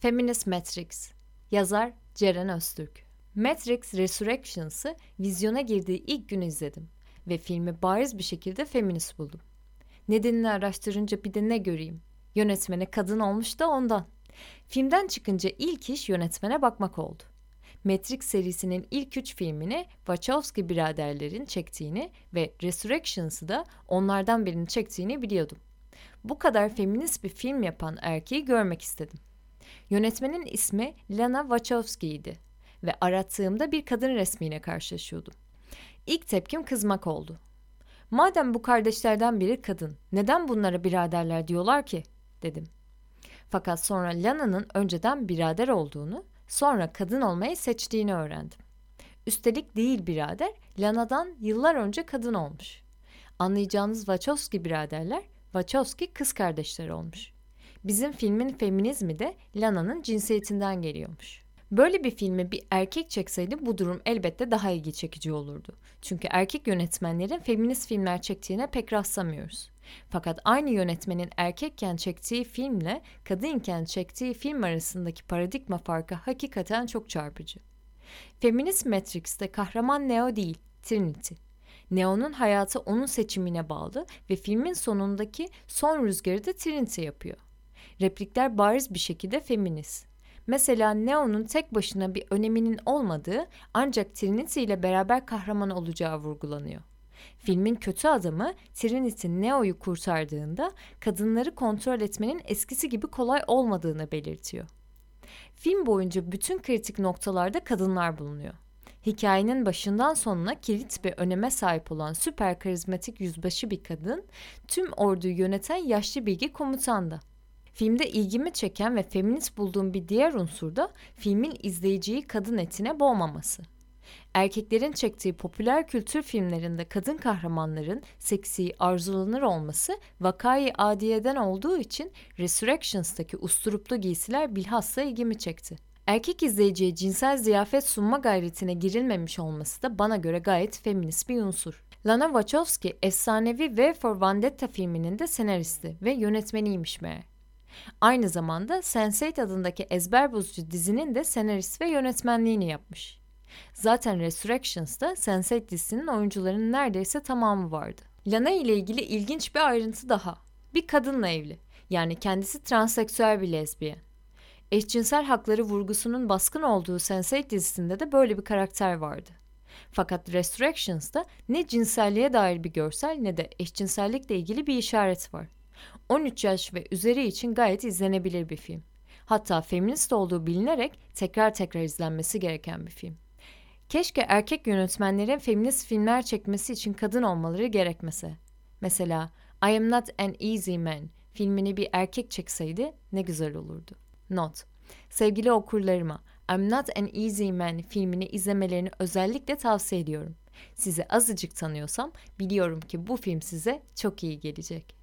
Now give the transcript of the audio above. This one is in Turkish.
Feminist Matrix Yazar Ceren Öztürk Matrix Resurrections'ı vizyona girdiği ilk gün izledim ve filmi bariz bir şekilde feminist buldum. Nedenini araştırınca bir de ne göreyim? Yönetmene kadın olmuş da ondan. Filmden çıkınca ilk iş yönetmene bakmak oldu. Matrix serisinin ilk üç filmini Wachowski biraderlerin çektiğini ve Resurrections'ı da onlardan birinin çektiğini biliyordum. Bu kadar feminist bir film yapan erkeği görmek istedim. Yönetmenin ismi Lana Wachowski'ydi ve arattığımda bir kadın resmiyle karşılaşıyordum. İlk tepkim kızmak oldu. Madem bu kardeşlerden biri kadın, neden bunlara biraderler diyorlar ki? dedim. Fakat sonra Lana'nın önceden birader olduğunu, sonra kadın olmayı seçtiğini öğrendim. Üstelik değil birader, Lana'dan yıllar önce kadın olmuş. Anlayacağınız Wachowski biraderler, Wachowski kız kardeşleri olmuş. Bizim filmin feminizmi de Lana'nın cinsiyetinden geliyormuş. Böyle bir filmi bir erkek çekseydi bu durum elbette daha ilgi çekici olurdu. Çünkü erkek yönetmenlerin feminist filmler çektiğine pek rastlamıyoruz. Fakat aynı yönetmenin erkekken çektiği filmle kadınken çektiği film arasındaki paradigma farkı hakikaten çok çarpıcı. Feminist Matrix'te kahraman Neo değil, Trinity. Neo'nun hayatı onun seçimine bağlı ve filmin sonundaki son rüzgarı da Trinity yapıyor. Replikler bariz bir şekilde feminist. Mesela Neo'nun tek başına bir öneminin olmadığı ancak Trinity ile beraber kahraman olacağı vurgulanıyor. Filmin kötü adamı Trinity Neo'yu kurtardığında kadınları kontrol etmenin eskisi gibi kolay olmadığını belirtiyor. Film boyunca bütün kritik noktalarda kadınlar bulunuyor. Hikayenin başından sonuna kilit bir öneme sahip olan süper karizmatik yüzbaşı bir kadın, tüm orduyu yöneten yaşlı bilgi komutan da. Filmde ilgimi çeken ve feminist bulduğum bir diğer unsur da filmin izleyiciyi kadın etine boğmaması. Erkeklerin çektiği popüler kültür filmlerinde kadın kahramanların seksi, arzulanır olması vakayı adiyeden olduğu için Resurrections'taki usturuplu giysiler bilhassa ilgimi çekti. Erkek izleyiciye cinsel ziyafet sunma gayretine girilmemiş olması da bana göre gayet feminist bir unsur. Lana Wachowski efsanevi V for Vendetta filminin de senaristi ve yönetmeniymiş meğer. Aynı zamanda Sense8 adındaki ezber bozucu dizinin de senarist ve yönetmenliğini yapmış. Zaten Resurrections'da Sense8 dizisinin oyuncularının neredeyse tamamı vardı. Lana ile ilgili ilginç bir ayrıntı daha. Bir kadınla evli. Yani kendisi transseksüel bir lezbiyen. Eşcinsel hakları vurgusunun baskın olduğu Sense8 dizisinde de böyle bir karakter vardı. Fakat Resurrections'da ne cinselliğe dair bir görsel ne de eşcinsellikle ilgili bir işaret var. 13 yaş ve üzeri için gayet izlenebilir bir film. Hatta feminist olduğu bilinerek tekrar tekrar izlenmesi gereken bir film. Keşke erkek yönetmenlerin feminist filmler çekmesi için kadın olmaları gerekmese. Mesela I Am Not An Easy Man filmini bir erkek çekseydi ne güzel olurdu. Not. Sevgili okurlarıma, I'm Not An Easy Man filmini izlemelerini özellikle tavsiye ediyorum. Sizi azıcık tanıyorsam biliyorum ki bu film size çok iyi gelecek.